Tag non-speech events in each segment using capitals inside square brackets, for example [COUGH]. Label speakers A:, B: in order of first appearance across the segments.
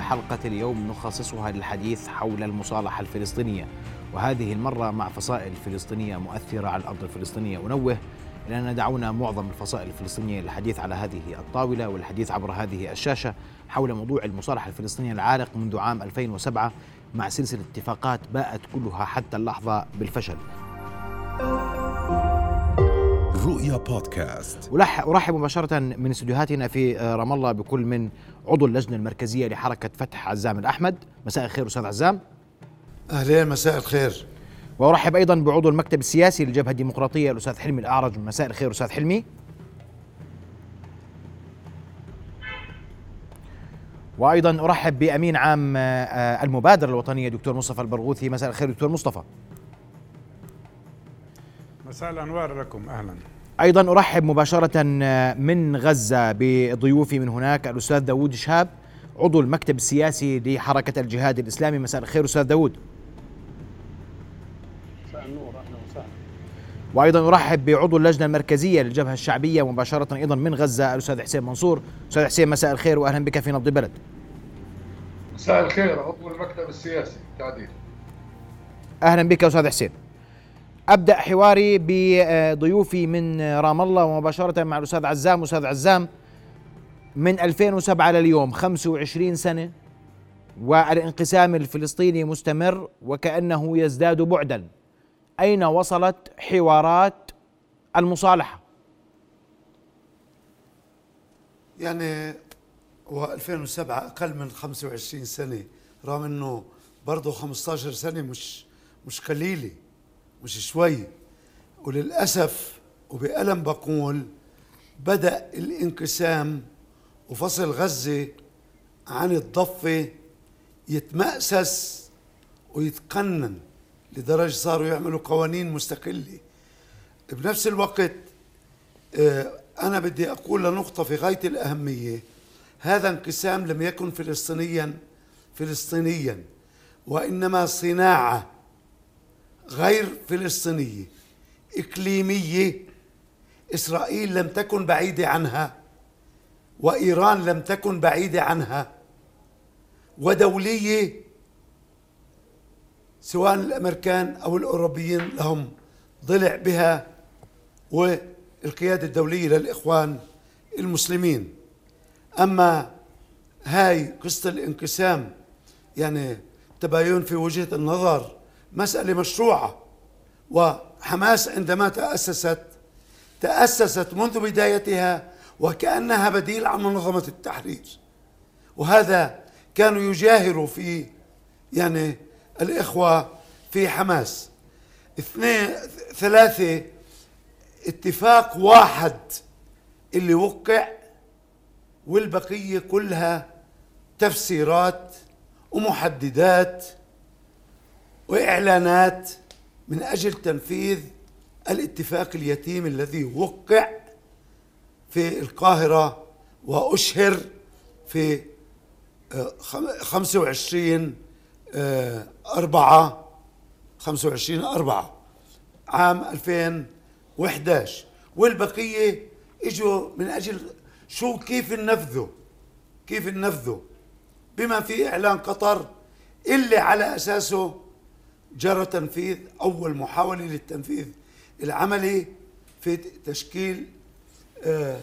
A: حلقة اليوم نخصصها للحديث حول المصالحة الفلسطينية. وهذه المرة مع فصائل فلسطينية مؤثرة على الأرض الفلسطينية. ونوه إلى أن دعونا معظم الفصائل الفلسطينية للحديث على هذه الطاولة والحديث عبر هذه الشاشة حول موضوع المصالحة الفلسطينية العالق منذ عام 2007 مع سلسلة اتفاقات باءت كلها حتى اللحظة بالفشل.
B: رؤيا بودكاست.
A: أرحب مباشرة من استديوهاتنا في رام الله بكل من عضو اللجنة المركزية لحركة فتح عزام الأحمد. مساء الخير أستاذ عزام.
C: أهلين مساء الخير.
A: وأرحب أيضا بعضو المكتب السياسي للجبهه الديمقراطية الأستاذ حلمي الأعرج. مساء الخير أستاذ حلمي. وأيضا أرحب بأمين عام آه، المبادره الوطنية دكتور مصطفى البرغوثي. مساء الخير دكتور مصطفى.
D: مساء الأنوار لكم. أهلا.
A: أيضا أرحب مباشرة آه، من غزة بضيوفي من هناك الأستاذ داوود شهاب عضو المكتب السياسي لحركة الجهاد الإسلامي. مساء الخير أستاذ داوود. وأيضا أرحب بعضو اللجنة المركزية للجبهة الشعبية مباشرة أيضا من غزة الأستاذ حسين منصور. أستاذ حسين مساء الخير واهلا بك في نبض البلد.
E: مساء الخير عضو المكتب السياسي تعديل.
A: أهلا بك أستاذ حسين. أبدأ حواري بضيوفي من رام الله ومباشرة مع الأستاذ عزام. أستاذ عزام من 2007 لليوم 25 سنة والانقسام الفلسطيني مستمر وكأنه يزداد بعدا. أين وصلت حوارات المصالحة؟
C: يعني هو 2007 أقل من 25 سنة رغم إنه برضه 15 سنة مش مش قليلة. مش شوي. وللأسف وبألم بقول بدأ الانقسام وفصل غزة عن الضفة يتمأسس ويتقنن لدرجة صاروا يعملوا قوانين مستقلة. بنفس الوقت آه، أنا بدي أقول لنقطة في غاية الأهمية. هذا انقسام لم يكن فلسطينيا فلسطينيا وإنما صناعة. غير فلسطينية إقليمية. إسرائيل لم تكن بعيدة عنها وإيران لم تكن بعيدة عنها. ودولية سواء الأمريكان أو الأوروبيين لهم ضلع بها والقيادة الدولية للإخوان المسلمين. أما هاي قصة الانقسام يعني تباين في وجهة النظر مسألة مشروعة. وحماس عندما تأسست تأسست منذ بدايتها وكأنها بديل عن منظمة التحرير. وهذا كانوا يجاهروا في يعني الإخوة في حماس. اثنين ثلاثة اتفاق واحد اللي وقع والبقية كلها تفسيرات ومحددات وإعلانات من أجل تنفيذ الاتفاق اليتيم الذي وقع في القاهرة وأشهر في 25 آه، أربعة خمسة وعشرين أربعة عام 2011 والبقية إجوا من أجل شو كيف ننفذه؟ كيف ننفذه؟ بما في إعلان قطر اللي على أساسه جرى تنفيذ أول محاولة للتنفيذ العملي في تشكيل آه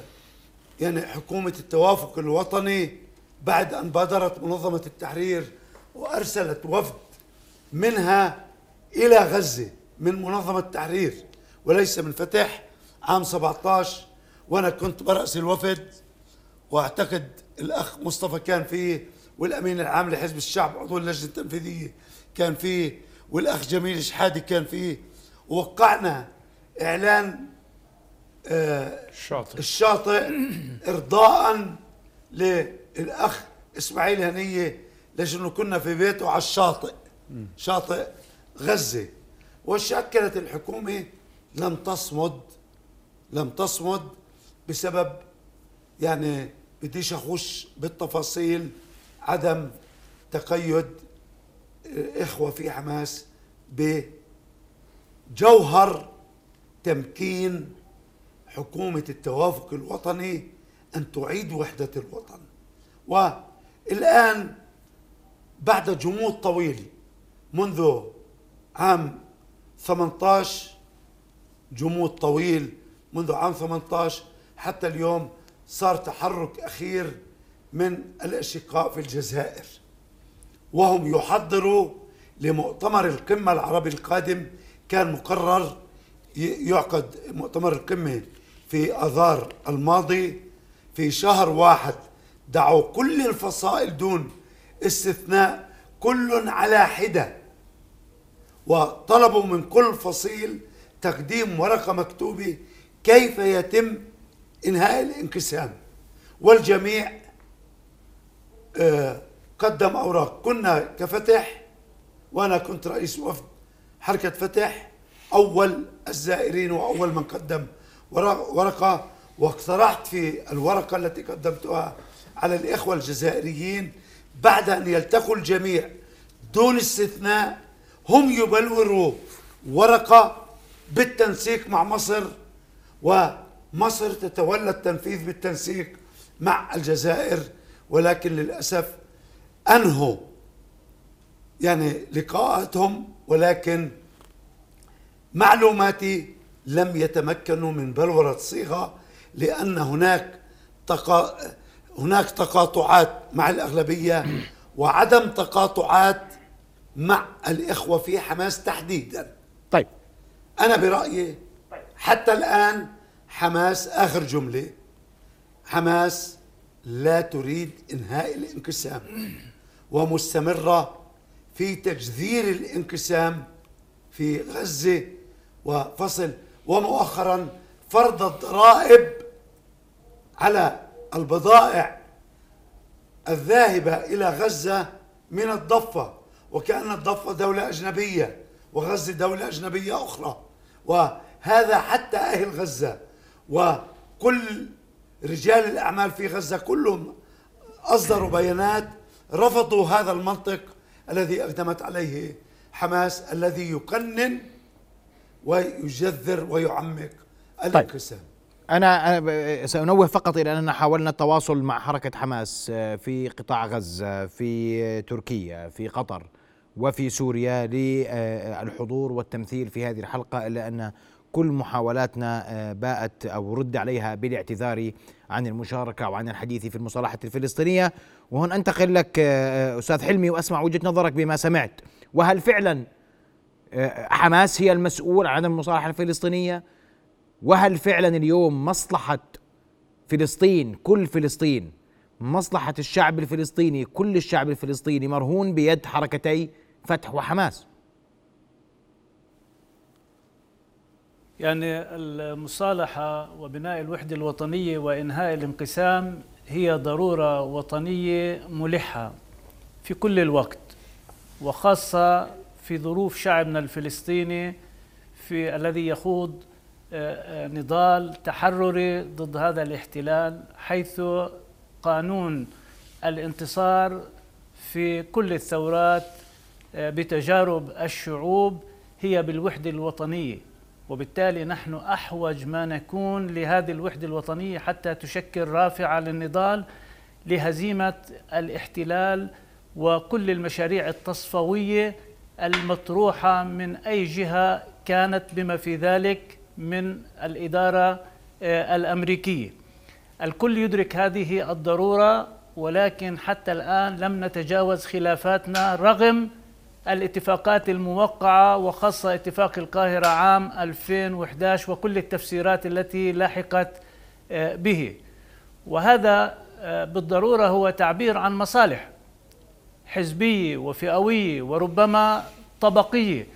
C: يعني حكومة التوافق الوطني بعد أن بادرت منظمة التحرير وأرسلت وفد منها إلى غزة من منظمة التحرير وليس من فتح عام 17 وأنا كنت برأس الوفد وأعتقد الأخ مصطفى كان فيه والأمين العام لحزب الشعب عضو اللجنة التنفيذية كان فيه والأخ جميل شحادي كان فيه ووقعنا إعلان
D: آه الشاطئ.
C: الشاطئ إرضاء للأخ إسماعيل هنية ليش كنا في بيته على الشاطئ شاطئ غزة. وشكلت الحكومة لم تصمد لم تصمد بسبب يعني بديش أخش بالتفاصيل عدم تقيد إخوة في حماس بجوهر تمكين حكومة التوافق الوطني أن تعيد وحدة الوطن. والآن بعد جمود طويل منذ عام 18 جمود طويل منذ عام 18 حتى اليوم صار تحرك أخير من الأشقاء في الجزائر. وهم يحضروا لمؤتمر القمة العربي القادم كان مقرر يعقد مؤتمر القمة في أذار الماضي في شهر واحد. دعوا كل الفصائل دون استثناء كل على حدة. وطلبوا من كل فصيل تقديم ورقة مكتوبة كيف يتم إنهاء الانقسام. والجميع آه، قدم أوراق. كنا كفتح وأنا كنت رئيس وفد حركة فتح أول الزائرين وأول من قدم ورقة واقترحت في الورقة التي قدمتها على الإخوة الجزائريين بعد أن يلتقوا الجميع. دون استثناء هم يبلوروا ورقة بالتنسيق مع مصر ومصر تتولى التنفيذ بالتنسيق مع الجزائر ولكن للأسف أنهوا. يعني لقاءاتهم ولكن معلوماتي لم يتمكنوا من بلورة صيغة لأن هناك تقا... هناك تقاطعات مع الأغلبية وعدم تقاطعات مع الإخوة في حماس تحديدا.
A: طيب.
C: أنا برأيي حتى الآن حماس آخر جملة حماس لا تريد إنهاء الانقسام. ومستمرة في تجذير الانقسام في غزة وفصل ومؤخرا فرض الضرائب على البضائع الذاهبة إلى غزة من الضفة وكأن الضفة دولة أجنبية وغزة دولة أجنبية أخرى وهذا حتى أهل غزة وكل رجال الأعمال في غزة كلهم أصدروا بيانات رفضوا هذا المنطق الذي أقدمت عليه حماس الذي يقنن ويجذر ويعمق الانقسام طيب.
A: أنا سأنوه فقط إلى أننا حاولنا التواصل مع حركة حماس آه، في قطاع غزة في تركيا في قطر وفي سوريا للحضور والتمثيل في هذه الحلقة إلا أن كل محاولاتنا آه، باءت أو رد عليها بالاعتذار عن المشاركة وعن الحديث في المصالحة الفلسطينية. وهون أنتقل لك آه، أستاذ حلمي وأسمع وجهة نظرك بما سمعت. وهل فعلا حماس هي المسؤول عن المصالحة الفلسطينية؟ وهل فعلا اليوم مصلحة فلسطين كل فلسطين مصلحة الشعب الفلسطيني كل الشعب الفلسطيني مرهون بيد حركتي فتح وحماس؟
F: يعني المصالحة وبناء الوحدة الوطنية وإنهاء الانقسام هي ضرورة وطنية ملحة في كل الوقت وخاصة في ظروف شعبنا الفلسطيني في الذي يخوض نضال تحرري ضد هذا الاحتلال حيث قانون الانتصار في كل الثورات آه، بتجارب الشعوب هي بالوحدة الوطنية. وبالتالي نحن أحوج ما نكون لهذه الوحدة الوطنية حتى تشكل رافعة للنضال لهزيمة الاحتلال وكل المشاريع التصفوية المطروحة من أي جهة كانت بما في ذلك من الإدارة آه، الأمريكية. الكل يدرك هذه الضرورة ولكن حتى الآن لم نتجاوز خلافاتنا رغم الاتفاقات الموقعة وخاصة اتفاق القاهرة عام 2011 وكل التفسيرات التي لاحقت آه، به. وهذا آه، بالضرورة هو تعبير عن مصالح حزبية وفئوية وربما طبقية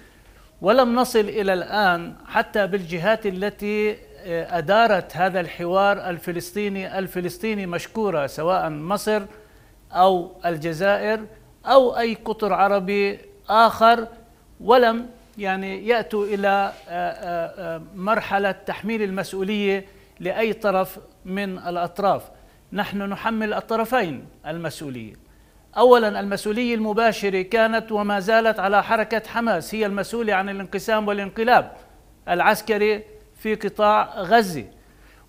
F: ولم نصل إلى الآن حتى بالجهات التي آه، أدارت هذا الحوار الفلسطيني الفلسطيني مشكورة سواء مصر أو الجزائر أو أي قطر عربي آخر ولم يعني يأتوا إلى آه، آه، مرحلة تحميل المسؤولية لأي طرف من الأطراف. نحن نحمل الطرفين المسؤولية. اولا المسؤولية المباشرة كانت وما زالت على حركة حماس هي المسؤولة عن الانقسام والانقلاب العسكري في قطاع غزة.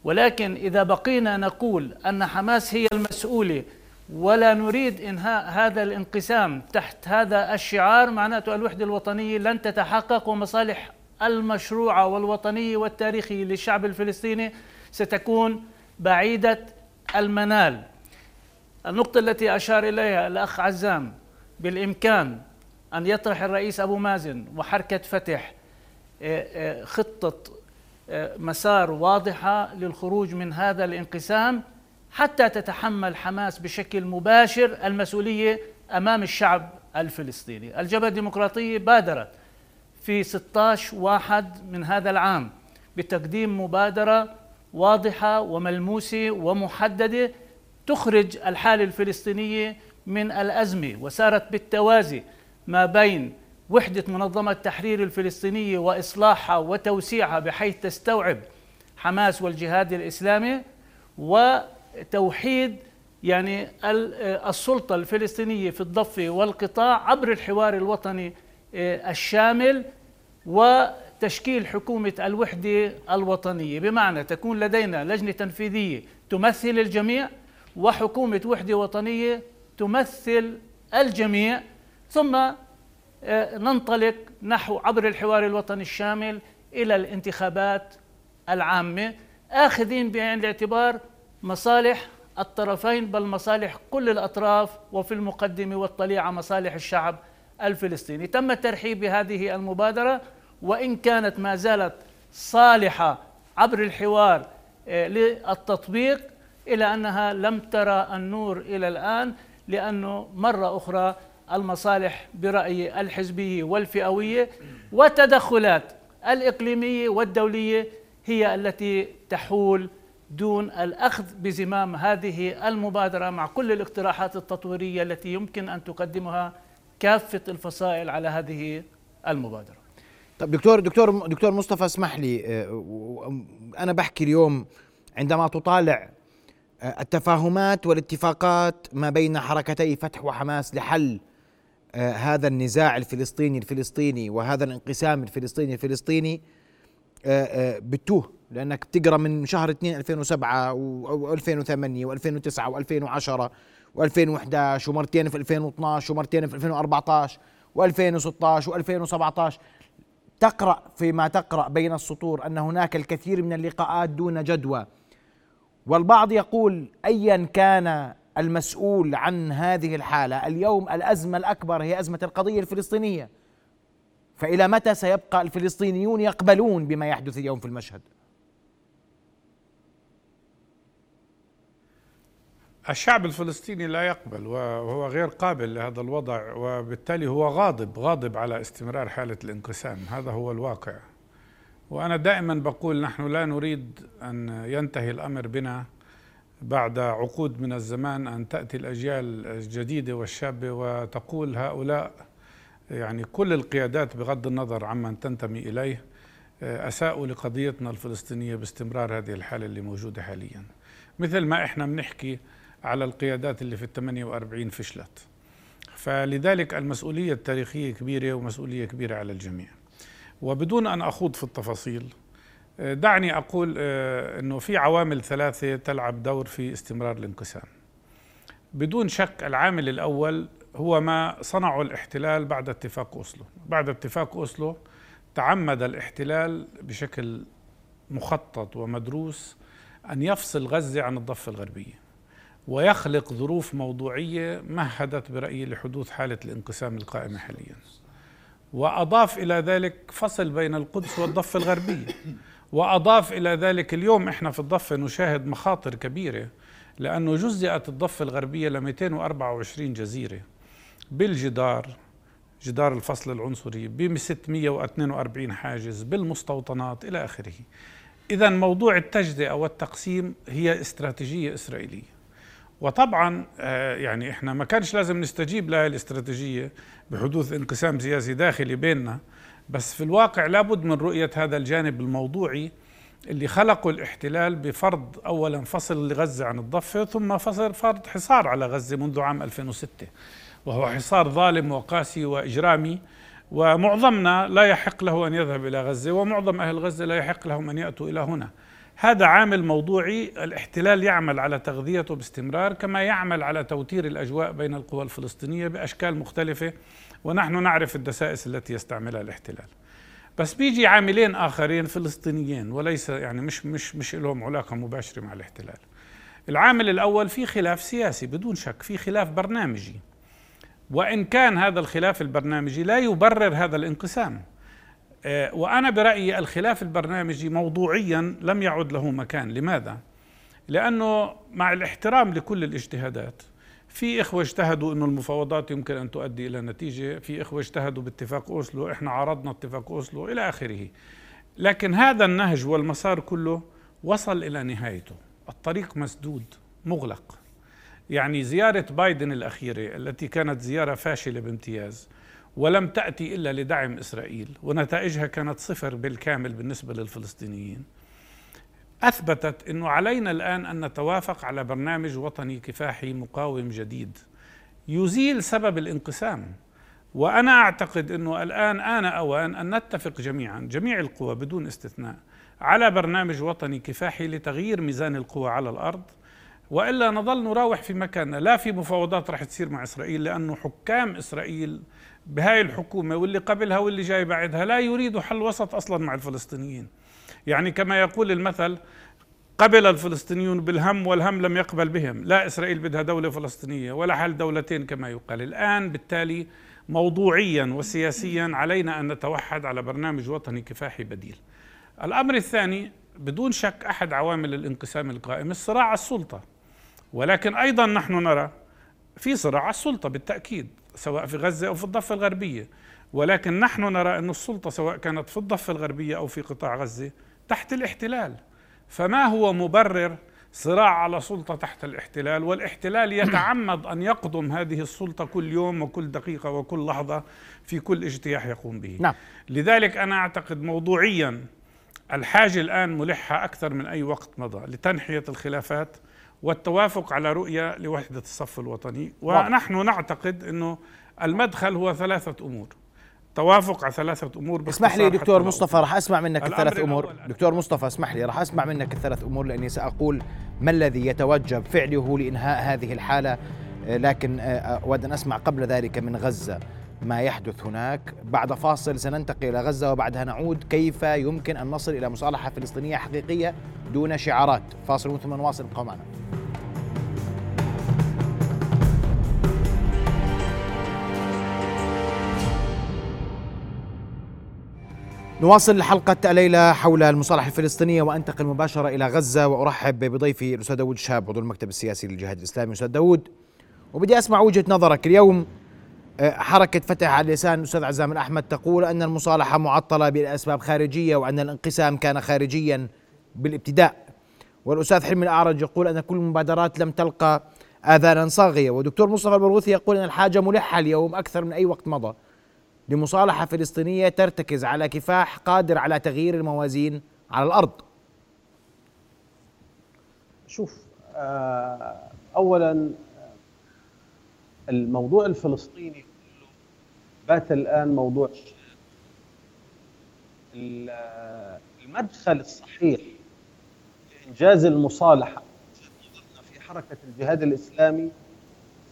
F: ولكن إذا بقينا نقول أن حماس هي المسؤولة ولا نريد انهاء هذا الانقسام تحت هذا الشعار معناته الوحدة الوطنية لن تتحقق ومصالح المشروعه والوطنية والتاريخية للشعب الفلسطيني ستكون بعيدة المنال. النقطة التي أشار إليها الأخ عزام بالإمكان أن يطرح الرئيس أبو مازن وحركة فتح آه، آه، خطة آه، مسار واضحة للخروج من هذا الانقسام حتى تتحمل حماس بشكل مباشر المسؤولية أمام الشعب الفلسطيني. الجبهة الديمقراطية بادرت في 16 واحد من هذا العام بتقديم مبادرة واضحة وملموسة ومحددة تخرج الحالة الفلسطينية من الأزمة وسارت بالتوازي ما بين وحدة منظمة التحرير الفلسطينية وإصلاحها وتوسيعها بحيث تستوعب حماس والجهاد الإسلامي وتوحيد يعني السلطة الفلسطينية في الضفة والقطاع عبر الحوار الوطني آه، الشامل وتشكيل حكومة الوحدة الوطنية. بمعنى تكون لدينا لجنة تنفيذية تمثل الجميع وحكومة وحدة وطنية تمثل الجميع. ثم آه، ننطلق نحو عبر الحوار الوطني الشامل إلى الانتخابات العامة آخذين بعين الاعتبار مصالح الطرفين بل مصالح كل الأطراف وفي المقدمه والطليعة مصالح الشعب الفلسطيني. تم الترحيب بهذه المبادرة وإن كانت ما زالت صالحة عبر الحوار آه، للتطبيق إلى أنها لم ترى النور إلى الآن لأنه مرة أخرى المصالح برأيي الحزبية والفئوية والتدخلات الإقليمية والدولية هي التي تحول دون الأخذ بزمام هذه المبادرة مع كل الاقتراحات التطويرية التي يمكن أن تقدمها كافة الفصائل على هذه المبادرة.
A: طب دكتور دكتور دكتور مصطفى اسمح لي آه، أنا بحكي اليوم عندما تطالع آه، التفاهمات والاتفاقات ما بين حركتي فتح وحماس لحل آه، هذا النزاع الفلسطيني الفلسطيني وهذا الانقسام الفلسطيني الفلسطيني بتوه لأنك بتقرأ من شهر 2 2007 و2008 و2009 و2010 و2011 ومرتين في 2012 ومرتين في 2014 و2016 و2017 تقرأ فيما تقرأ بين السطور أن هناك الكثير من اللقاءات دون جدوى. والبعض يقول ايا كان المسؤول عن هذه الحالة اليوم الأزمة الأكبر هي أزمة القضية الفلسطينية. فإلى متى سيبقى الفلسطينيون يقبلون بما يحدث اليوم في المشهد؟
D: الشعب الفلسطيني لا يقبل وهو غير قابل لهذا الوضع وبالتالي هو غاضب غاضب على استمرار حالة الانقسام. هذا هو الواقع. وأنا دائما بقول نحن لا نريد أن ينتهي الأمر بنا بعد عقود من الزمان أن تأتي الأجيال الجديدة والشابة وتقول هؤلاء يعني كل القيادات بغض النظر عمن تنتمي إليه أساءوا لقضيتنا الفلسطينية باستمرار هذه الحالة اللي موجودة حاليا. مثل ما إحنا بنحكي على القيادات اللي في الثمانية وأربعين فشلت. فلذلك المسؤولية التاريخية كبيرة ومسؤولية كبيرة على الجميع. وبدون أن أخوض في التفاصيل دعني أقول آه، إنه في عوامل ثلاثة تلعب دور في استمرار الانقسام. بدون شك العامل الأول هو ما صنعه الاحتلال بعد اتفاق أوسلو، بعد اتفاق أوسلو تعمد الاحتلال بشكل مخطط ومدروس أن يفصل غزة عن الضفة الغربية. ويخلق ظروف موضوعية مهدت برأيي لحدوث حالة الانقسام القائمة حاليا. وأضاف إلى ذلك فصل بين القدس والضفة الغربية. وأضاف إلى ذلك اليوم إحنا في الضفة نشاهد مخاطر كبيرة لأنه جزئت الضفة الغربية ل 224 جزيرة بالجدار جدار الفصل العنصري ب 642 حاجز بالمستوطنات إلى آخره. إذا موضوع التجزئة والتقسيم هي استراتيجية إسرائيلية. وطبعا آه، يعني إحنا ما كانش لازم نستجيب لها الاستراتيجية بحدوث انقسام سياسي داخلي بيننا بس في الواقع لابد من رؤية هذا الجانب الموضوعي اللي خلقه الاحتلال بفرض اولا فصل لغزة عن الضفة ثم فصل فرض حصار على غزة منذ عام 2006 وهو حصار ظالم وقاسي وإجرامي ومعظمنا لا يحق له أن يذهب إلى غزة ومعظم أهل غزة لا يحق لهم أن يأتوا إلى هنا هذا عامل موضوعي الاحتلال يعمل على تغذيته باستمرار كما يعمل على توتير الأجواء بين القوى الفلسطينية بأشكال مختلفة ونحن نعرف الدسائس التي يستعملها الاحتلال. بس بيجي عاملين آخرين فلسطينيين وليس يعني مش مش مش لهم علاقة مباشرة مع الاحتلال. العامل الأول في خلاف سياسي بدون شك، في خلاف برنامجي. وإن كان هذا الخلاف البرنامجي لا يبرر هذا الانقسام. آه، وأنا برأيي الخلاف البرنامجي موضوعيا لم يعد له مكان، لماذا؟ لأنه مع الاحترام لكل الاجتهادات. في إخوة اجتهدوا أن المفاوضات يمكن أن تؤدي إلى نتيجة. في إخوة اجتهدوا باتفاق أوسلو إحنا عرضنا اتفاق أوسلو إلى آخره. لكن هذا النهج والمسار كله وصل إلى نهايته. الطريق مسدود مغلق. يعني زيارة بايدن الأخيرة التي كانت زيارة فاشلة بامتياز ولم تأتي إلا لدعم إسرائيل ونتائجها كانت صفر بالكامل بالنسبة للفلسطينيين. أثبتت إنه علينا الآن أن نتوافق على برنامج وطني كفاحي مقاوم جديد. يزيل سبب الانقسام وأنا أعتقد إنه الآن آن أوان أن نتفق جميعا جميع القوى بدون استثناء على برنامج وطني كفاحي لتغيير ميزان القوى على الأرض وإلا نظل نراوح في مكاننا. لا في مفاوضات رح تصير مع إسرائيل لأنه حكام إسرائيل بهاي الحكومة واللي قبلها واللي جاي بعدها لا يريدوا حل وسط أصلا مع الفلسطينيين. يعني كما يقول المثل قبل الفلسطينيون بالهم والهم لم يقبل بهم. لا إسرائيل بدها دولة فلسطينية ولا حل دولتين كما يقال. الآن بالتالي موضوعيا وسياسيا علينا أن نتوحد على برنامج وطني كفاحي بديل. الأمر الثاني بدون شك أحد عوامل الانقسام القائم الصراع على السلطة. ولكن أيضا نحن نرى في صراع على السلطة بالتأكيد سواء في غزة أو في الضفة الغربية. ولكن نحن نرى أن السلطة سواء كانت في الضفة الغربية أو في قطاع غزة تحت الاحتلال. فما هو مبرر صراع على سلطة تحت الاحتلال؟ والاحتلال يتعمد أن يقضم هذه السلطة كل يوم وكل دقيقة وكل لحظة في كل اجتياح يقوم به.
A: نعم.
D: لذلك أنا أعتقد موضوعيا الحاجة الآن ملحة أكثر من أي وقت مضى لتنحية الخلافات والتوافق على رؤية لوحدة الصف الوطني. ونحن نعتقد إنه المدخل هو ثلاثة أمور. توافق على ثلاثة أمور
A: اسمح لي دكتور مصطفى راح أسمع منك الثلاث أمور. دكتور مصطفى اسمح لي راح أسمع منك الثلاث أمور لأني سأقول ما الذي يتوجب فعله لإنهاء هذه الحالة. آه، لكن آه، أود أن أسمع قبل ذلك من غزة. ما يحدث هناك. بعد فاصل سننتقل إلى غزة وبعدها نعود. كيف يمكن أن نصل إلى مصالحة فلسطينية حقيقية دون شعارات؟ فاصل ثم نواصل. ابقوا معنا. نواصل حلقة الليلة حول المصالحة الفلسطينية وأنتقل مباشرة إلى غزة وأرحب بضيفي الأستاذ داود شهاب عضو المكتب السياسي للجهاد الإسلامي. أستاذ داود وبدي أسمع وجهة نظرك اليوم. حركة فتح على لسان الأستاذ عزام الأحمد تقول أن المصالحة معطلة بأسباب خارجية وأن الانقسام كان خارجيا بالابتداء. والأستاذ حلمي الأعرج يقول أن كل المبادرات لم تلقى آذانا صاغية ودكتور مصطفى البرغوثي يقول أن الحاجة ملحة اليوم أكثر من أي وقت مضى. لمصالحة فلسطينية ترتكز على كفاح قادر على تغيير الموازين على الأرض.
G: شوف آه، أولا الموضوع الفلسطيني بات الآن موضوع المدخل الصحيح لإنجاز المصالحة في حركة الجهاد الإسلامي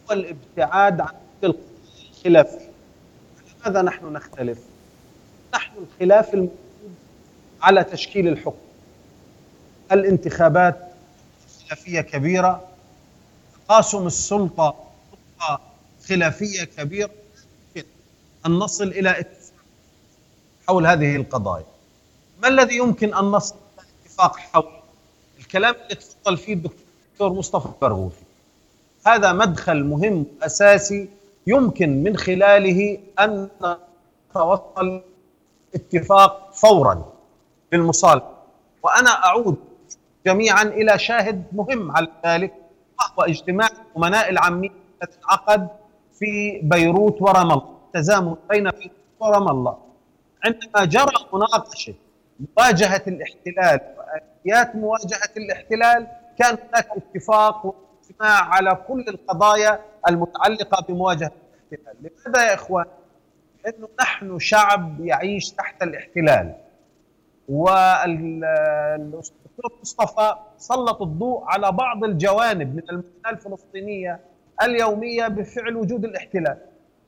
G: هو الابتعاد عن الخلاف. لماذا نحن نختلف؟ نحن الخلاف الموجود على تشكيل الحكم. الانتخابات خلافية كبيرة تقاسم السلطة خلافية كبيرة. أن نصل إلى اتفاق حول هذه القضايا. ما الذي يمكن أن نصل إلى اتفاق حول الكلام اللي تفضل فيه الدكتور مصطفى برغوثي هذا مدخل مهم أساسي يمكن من خلاله أن نتوصل اتفاق فورا للمصالحة وأنا أعود جميعا إلى شاهد مهم على ذلك وهو اجتماع الأمناء العامين انعقد في بيروت ورام الله تزامن بين ورام الله عندما جرى مناقشة مواجهة الاحتلال وآليات مواجهة الاحتلال كان هناك اتفاق الاجتماع على كل القضايا المتعلقة بمواجهة الاحتلال. لماذا يا إخوان؟ لأنه نحن شعب يعيش تحت الاحتلال. والدكتور مصطفى سلط الضوء على بعض الجوانب من المعاناه الفلسطينية اليومية بفعل وجود الاحتلال.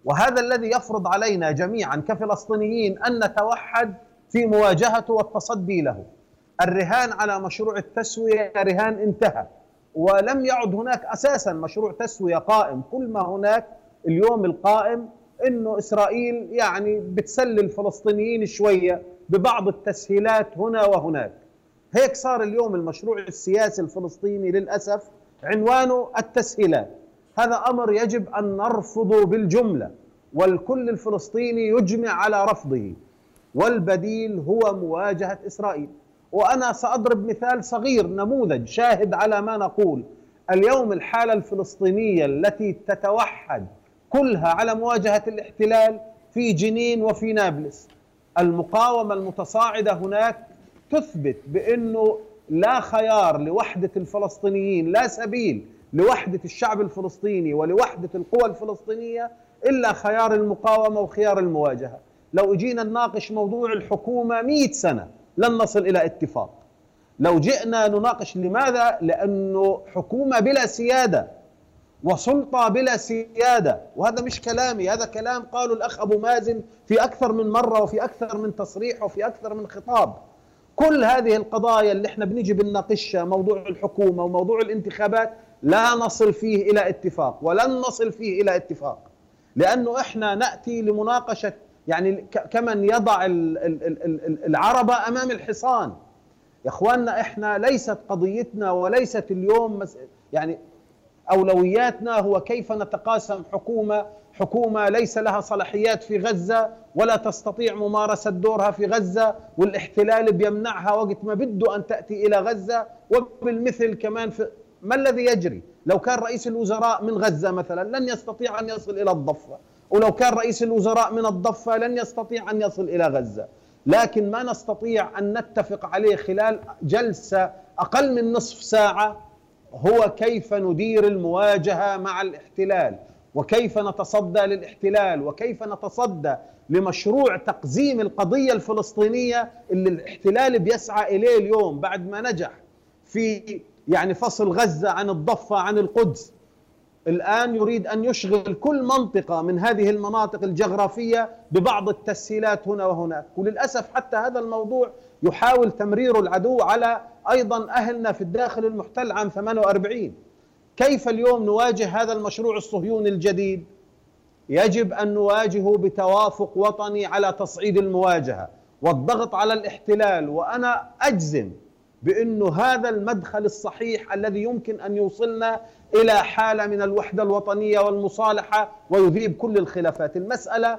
G: وهذا الذي يفرض علينا جميعا كفلسطينيين أن نتوحد في مواجهته والتصدي له. الرهان على مشروع التسوية رهان انتهى. ولم يعد هناك أساسا مشروع تسوية قائم. كل ما هناك اليوم القائم إنه إسرائيل يعني بتسلي الفلسطينيين شوية ببعض التسهيلات هنا وهناك. هيك صار اليوم المشروع السياسي الفلسطيني للأسف عنوانه التسهيلات. هذا أمر يجب أن نرفضه بالجملة. والكل الفلسطيني يجمع على رفضه. والبديل هو مواجهة إسرائيل. وأنا سأضرب مثال صغير نموذج شاهد على ما نقول. اليوم الحالة الفلسطينية التي تتوحد كلها على مواجهة الاحتلال في جنين وفي نابلس. المقاومة المتصاعدة هناك تثبت بأنه لا خيار لوحدة الفلسطينيين لا سبيل لوحدة الشعب الفلسطيني ولوحدة القوى الفلسطينية إلا خيار المقاومة وخيار المواجهة. لو اجينا نناقش موضوع الحكومة مئة سنة لن نصل إلى اتفاق. لو جئنا نناقش لماذا؟ لأنه حكومة بلا سيادة وسلطة بلا سيادة. وهذا مش كلامي هذا كلام قاله الأخ أبو مازن في أكثر من مرة وفي أكثر من تصريح وفي أكثر من خطاب. كل هذه القضايا اللي إحنا بنيجي بنناقشها موضوع الحكومة وموضوع الانتخابات لا نصل فيه إلى اتفاق ولن نصل فيه إلى اتفاق. لأنه إحنا نأتي لمناقشة يعني كمن يضع العربه أمام الحصان. يا إخواننا إحنا ليست قضيتنا وليست اليوم يعني أولوياتنا هو كيف نتقاسم حكومة حكومة ليس لها صلاحيات في غزة ولا تستطيع ممارسة دورها في غزة والاحتلال بيمنعها وقت ما بده أن تأتي إلى غزة وبالمثل كمان في ما الذي يجري؟ لو كان رئيس الوزراء من غزة مثلا لن يستطيع أن يصل إلى الضفة. ولو كان رئيس الوزراء من الضفة لن يستطيع أن يصل إلى غزة. لكن ما نستطيع أن نتفق عليه خلال جلسة أقل من نصف ساعة هو كيف ندير المواجهة مع الاحتلال. وكيف نتصدى للاحتلال. وكيف نتصدى لمشروع تقزيم القضية الفلسطينية اللي الاحتلال بيسعى إليه اليوم بعد ما نجح في يعني فصل غزة عن الضفة عن القدس. الآن يريد أن يشغل كل منطقة من هذه المناطق الجغرافية ببعض التسهيلات هنا وهناك. وللأسف حتى هذا الموضوع يحاول تمرير العدو على أيضا أهلنا في الداخل المحتل عام 48 كيف اليوم نواجه هذا المشروع الصهيوني الجديد؟ يجب أن نواجهه بتوافق وطني على تصعيد المواجهة والضغط على الاحتلال. وأنا أجزم بأنه هذا المدخل الصحيح الذي يمكن أن يوصلنا إلى حالة من الوحدة الوطنية والمصالحة ويذيب كل الخلافات المسألة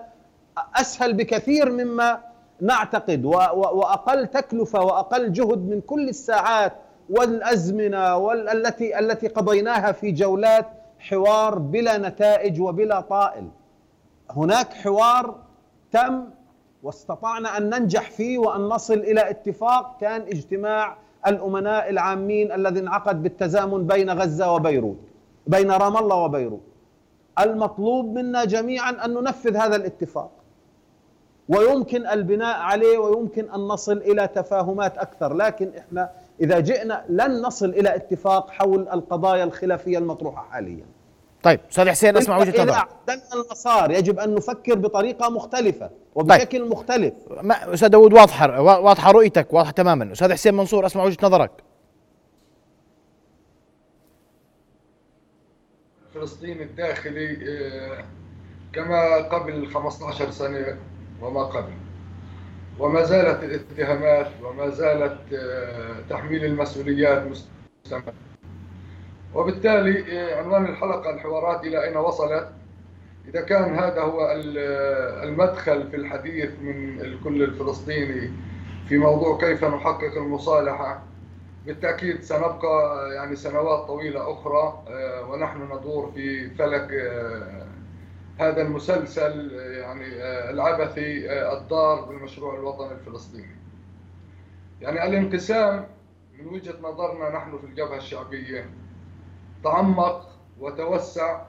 G: أسهل بكثير مما نعتقد وأقل تكلفة وأقل جهد من كل الساعات والأزمنة والتي التي قضيناها في جولات حوار بلا نتائج وبلا طائل. هناك حوار تم واستطعنا أن ننجح فيه وأن نصل إلى اتفاق كان اجتماع الأمناء العامين الذي انعقد بالتزامن بين غزة وبيروت بين رام الله وبيروت. المطلوب منا جميعا أن ننفذ هذا الاتفاق. ويمكن البناء عليه ويمكن أن نصل إلى تفاهمات أكثر لكن إحنا إذا جئنا لن نصل إلى اتفاق حول القضايا الخلافية المطروحة حاليا
A: طيب أستاذ حسين أسمع وجهة نظرك.
G: اذا المسار يجب أن نفكر بطريقة مختلفة وبشكل طيب. مختلف.
A: ما أستاذ داود واضحة واضحة رؤيتك واضحة تماما. أستاذ حسين منصور أسمع وجهة نظرك.
E: فلسطين الداخلي آه، كما قبل 15 سنة وما قبل. وما زالت الاتهامات وما زالت آه، تحميل المسؤوليات مستمرة. وبالتالي آه، عنوان الحلقة الحوارات إلى أين وصلت؟ إذا كان هذا هو آه، المدخل في الحديث من الكل الفلسطيني في موضوع كيف نحقق المصالحة بالتأكيد سنبقى يعني سنوات طويلة أخرى ونحن ندور في فلك هذا المسلسل يعني آه، العبثي آه، الضار بالمشروع الوطني الفلسطيني. يعني الانقسام من وجهة نظرنا نحن في الجبهة الشعبية تعمق وتوسع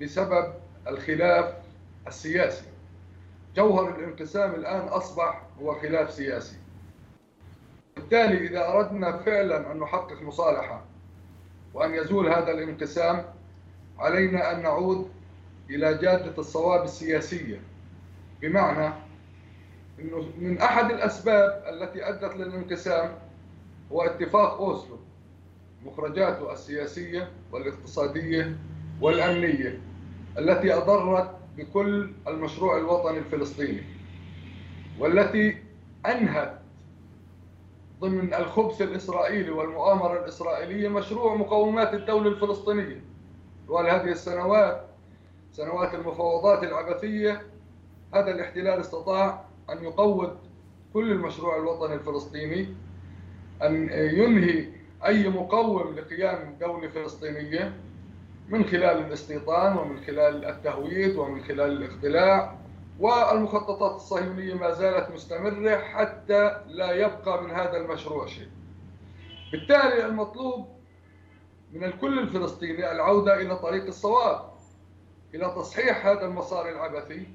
E: بسبب الخلاف السياسي. جوهر الانقسام الآن أصبح هو خلاف سياسي. وبالتالي إذا أردنا فعلا أن نحقق مصالحة وأن يزول هذا الانقسام علينا أن نعود إلى جادة الصواب السياسية. بمعنى أنه من أحد الأسباب التي أدت للانقسام هو اتفاق أوسلو. مخرجاته السياسية والاقتصادية والأمنية التي أضرت بكل المشروع الوطني الفلسطيني والتي أنهت ضمن الخبث الإسرائيلي والمؤامرة الإسرائيلية مشروع مقومات الدولة الفلسطينية. طوال هذه السنوات سنوات المفاوضات العبثية هذا الاحتلال استطاع أن يقوض كل المشروع الوطني الفلسطيني أن ينهي أي مقوم لقيام دولة فلسطينية من خلال الاستيطان ومن خلال التهويد ومن خلال الاختلاع والمخططات الصهيونية ما زالت مستمرة حتى لا يبقى من هذا المشروع شيء. بالتالي المطلوب من الكل الفلسطيني العودة إلى طريق الصواب إلى تصحيح هذا المسار العبثي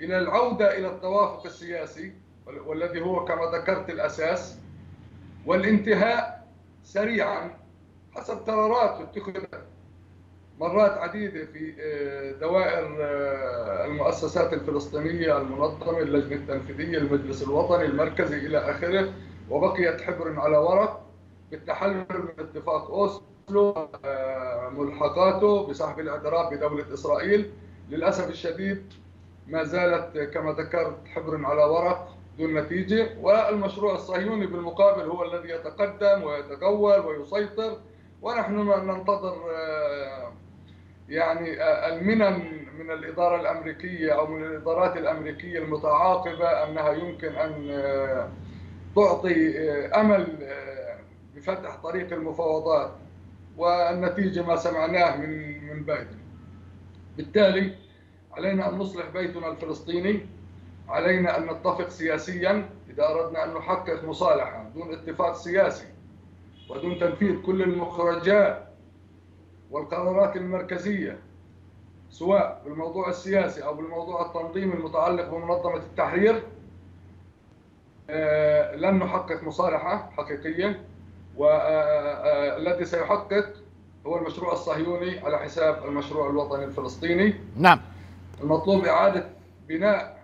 E: إلى العودة إلى التوافق السياسي والذي هو كما ذكرت الأساس والانتهاء سريعا حسب قرارات اتخذت مرات عديدة في آه، دوائر آه، المؤسسات الفلسطينية المنظمة اللجنة التنفيذية المجلس الوطني المركزي إلى آخره وبقيت حبر على ورق بالتحلل من اتفاق أوسلو آه، ملحقاته بسحب الإعتراف بدولة إسرائيل. للأسف الشديد ما زالت كما ذكرت حبر على ورق. دون نتيجة والمشروع الصهيوني بالمقابل هو الذي يتقدم ويتقول ويسيطر ونحن ننتظر يعني المنن من الإدارة الأمريكية أو من الإدارات الأمريكية المتعاقبة أنها يمكن أن آه، تعطي آه، أمل آه، بفتح طريق المفاوضات والنتيجة ما سمعناه من من بايدن. بالتالي علينا أن نصلح بيتنا الفلسطيني. علينا أن نتفق سياسيا إذا أردنا أن نحقق مصالحة دون اتفاق سياسي ودون تنفيذ كل المخرجات والقرارات المركزية سواء بالموضوع السياسي أو بالموضوع التنظيمي المتعلق بمنظمة التحرير آه، لن نحقق مصالحة حقيقية والذي آه، آه، سيحقق هو المشروع الصهيوني على حساب المشروع الوطني الفلسطيني.
A: نعم.
E: المطلوب إعادة بناء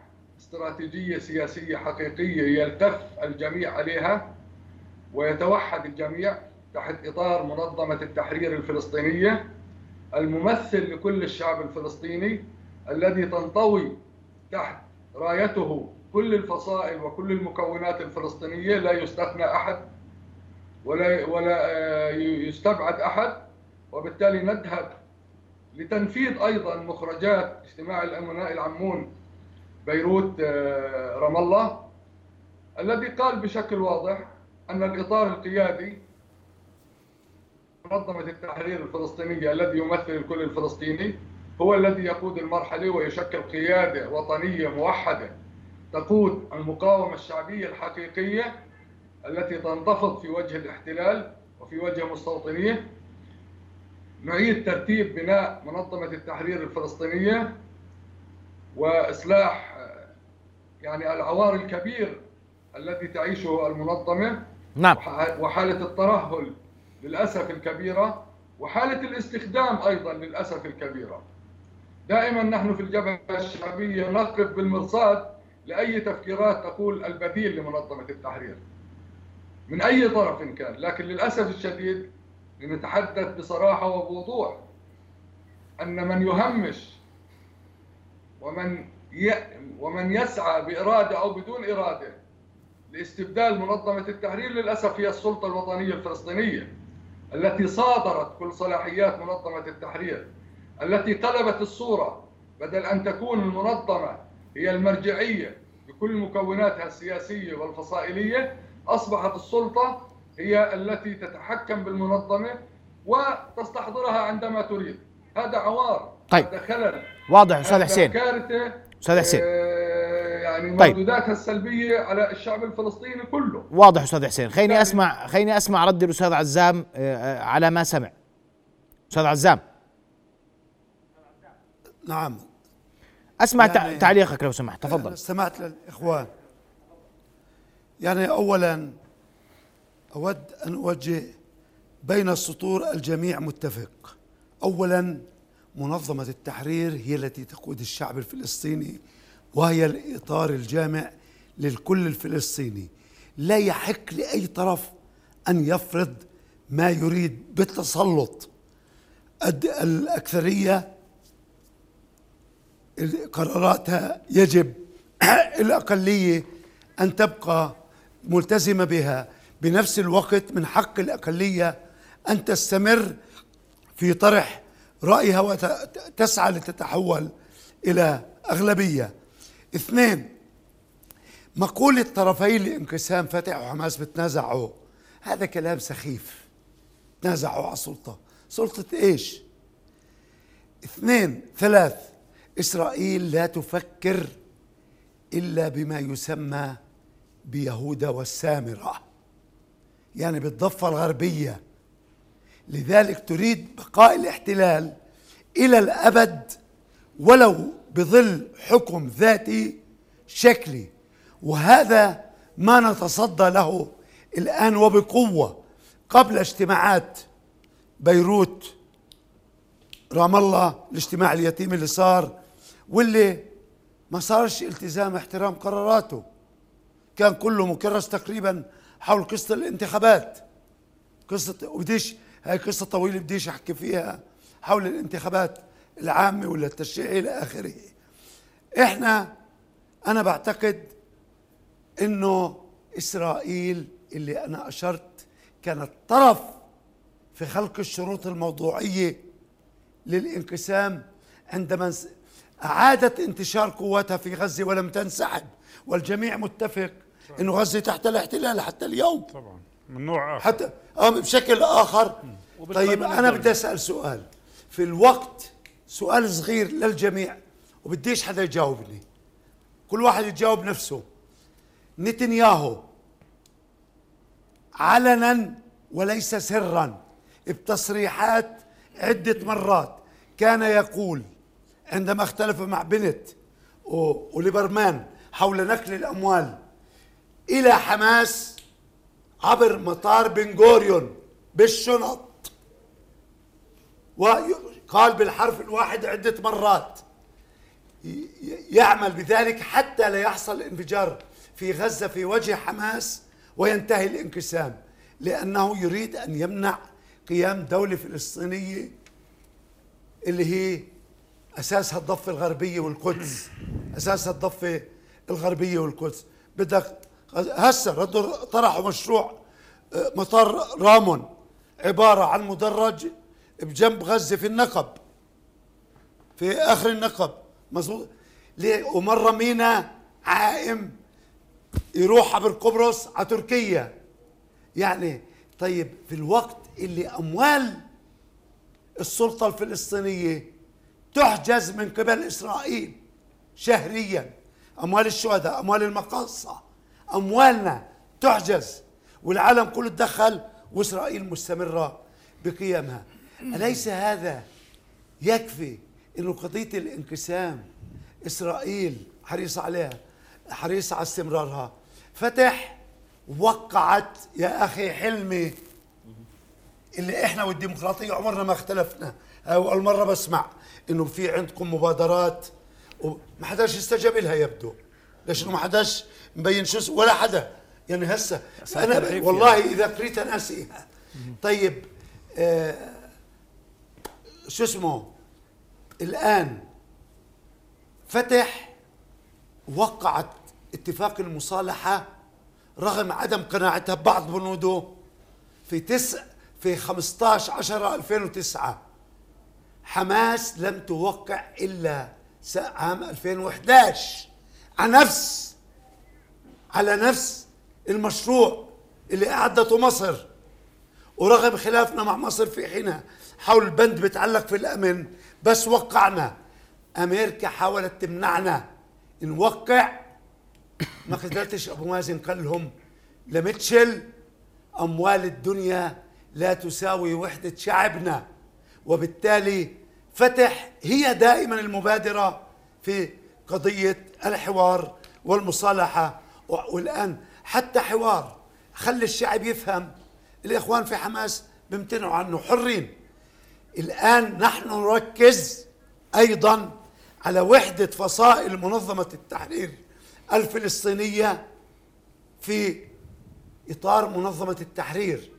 E: استراتيجية سياسية حقيقية يلتف الجميع عليها ويتوحد الجميع تحت إطار منظمة التحرير الفلسطينية الممثل لكل الشعب الفلسطيني الذي تنطوي تحت رايته كل الفصائل وكل المكونات الفلسطينية لا يستثنى أحد ولا ولا آه، يستبعد أحد وبالتالي نذهب لتنفيذ أيضا مخرجات اجتماع الأمناء العمون بيروت آه، رام الله الذي قال بشكل واضح أن الإطار القيادي منظمة التحرير الفلسطينية الذي يمثل الكل الفلسطيني هو الذي يقود المرحلة ويشكل قيادة وطنية موحدة تقود المقاومة الشعبية الحقيقية التي تنتفض في وجه الاحتلال وفي وجه مستوطنيه. نعيد ترتيب بناء منظمة التحرير الفلسطينية وإصلاح يعني العوار الكبير الذي تعيشه المنظمة
A: نعم
E: وحالة الترهل للأسف الكبيرة وحالة الاستخدام أيضا للأسف الكبيرة دائما نحن في الجبهة الشعبية نقف بالمرصاد لأي تفكيرات تقول البديل لمنظمة التحرير من أي طرف كان لكن للأسف الشديد لنتحدث بصراحة وبوضوح أن من يهمش ومن. ومن يسعى بإرادة أو بدون إرادة لاستبدال منظمة التحرير للأسف هي السلطة الوطنية الفلسطينية التي صادرت كل صلاحيات منظمة التحرير التي قلبت الصورة بدل أن تكون المنظمة هي المرجعية بكل مكوناتها السياسية والفصائلية أصبحت السلطة هي التي تتحكم بالمنظمة وتستحضرها عندما تريد. هذا عوار
A: طيب.
E: هذا خلل
A: واضح أستاذ حسين.
E: كارثة
A: أستاذ حسين.
E: آه يعني طيب. مردوداتها السلبية على الشعب الفلسطيني كله.
A: واضح أستاذ حسين. خليني أسمع خليني أسمع رد الأستاذ عزام آه، آه، على ما سمع. أستاذ عزام.
C: نعم.
A: أسمع يعني تعليقك لو سمحت. تفضل.
C: استمعت للإخوان. يعني اولا أود أن أوجه بين السطور الجميع متفق. أولا منظمة التحرير هي التي تقود الشعب الفلسطيني وهي الإطار الجامع للكل الفلسطيني. لا يحق لأي طرف أن يفرض ما يريد بالتسلط. الأكثرية قراراتها يجب [CLEARS THROAT] الأقلية أن تبقى ملتزمة بها. بنفس الوقت من حق الأقلية أن تستمر في طرح رأيها وتسعى لتتحول إلى أغلبية. اثنين مقولة طرفي الانقسام فتح وحماس بتنازعوا هذا كلام سخيف. تنازعوا على السلطة. سلطة إيش؟ اثنين ثلاث إسرائيل لا تفكر إلا بما يسمى بيهوذا والسامرة. يعني بالضفة الغربية. لذلك تريد بقاء الاحتلال إلى الأبد ولو بظل حكم ذاتي شكلي. وهذا ما نتصدى له الآن وبقوة قبل اجتماعات بيروت. رام الله الاجتماع اليتيم اللي صار واللي ما صارش التزام احترام قراراته. كان كله مكرس تقريبا حول قصة الانتخابات. قصة وبديش هاي قصة طويلة بديش أحكي فيها حول الانتخابات العامة ولا التشريعية إلى آخره. إحنا أنا بعتقد إنه إسرائيل اللي أنا أشرت كانت طرف في خلق الشروط الموضوعية للانقسام عندما أعادت انتشار قواتها في غزة ولم تنسحب والجميع متفق إنه غزة تحت الاحتلال حتى اليوم.
D: طبعا. من نوع آخر.
C: حتى آه بشكل آخر. طيب أنا بدي أسأل سؤال. في الوقت سؤال صغير للجميع وبديش حدا يجاوبني. كل واحد يجاوب نفسه. نتنياهو علنا وليس سرا. بتصريحات عدة مرات. كان يقول عندما اختلف مع بنت وليبرمان حول نقل الأموال إلى حماس عبر مطار بن غوريون بالشنط. وقال بالحرف الواحد عدة مرات. يعمل بذلك حتى لا يحصل انفجار في غزة في وجه حماس وينتهي الانقسام لأنه يريد أن يمنع قيام دولة فلسطينية اللي هي أساسها الضفة الغربية والقدس. أساسها الضفة الغربية والقدس. بدك هسه طرحوا مشروع آه، مطار رامون عبارة عن مدرج بجنب غزة في النقب في آخر النقب. مظبوط ليه ومرة مينا عائم يروح عبر قبرص على تركيا. يعني طيب في الوقت اللي أموال السلطة الفلسطينية تحجز من قبل إسرائيل شهريا أموال الشهداء أموال المقاصة أموالنا تحجز والعالم كله تدخل وإسرائيل مستمرة بقيمها. أليس هذا يكفي أنه قضية الانقسام؟ إسرائيل حريصة عليها حريصة على استمرارها. فتح وقعت يا أخي حلمي اللي إحنا والديمقراطية عمرنا ما اختلفنا. أول مرة بسمع إنه في عندكم مبادرات وما حداش استجاب لها يبدو. ليش ما حداش مبين شو ولا حدا. يعني هسه أنا والله إذا قريت ناسي. طيب آه شو اسمه؟ الآن فتح وقعت اتفاق المصالحة رغم عدم قناعتها ببعض بنوده في تسع في 15 10 2009 حماس لم توقع إلا عام 2011 على نفس على نفس المشروع اللي أعدته مصر. ورغم خلافنا مع مصر في حينها حول بند بتعلق في الأمن بس وقعنا. أمريكا حاولت تمنعنا. نوقع ما قدرتش أبو مازن قال لهم لمتشل أموال الدنيا لا تساوي وحدة شعبنا. وبالتالي فتح هي دائما المبادرة في قضية الحوار والمصالحة. والآن حتى حوار خلي الشعب يفهم. الإخوان في حماس بيمتنعوا عنه حرين. الآن نحن نركز أيضا على وحدة فصائل منظمة التحرير الفلسطينية في إطار منظمة التحرير.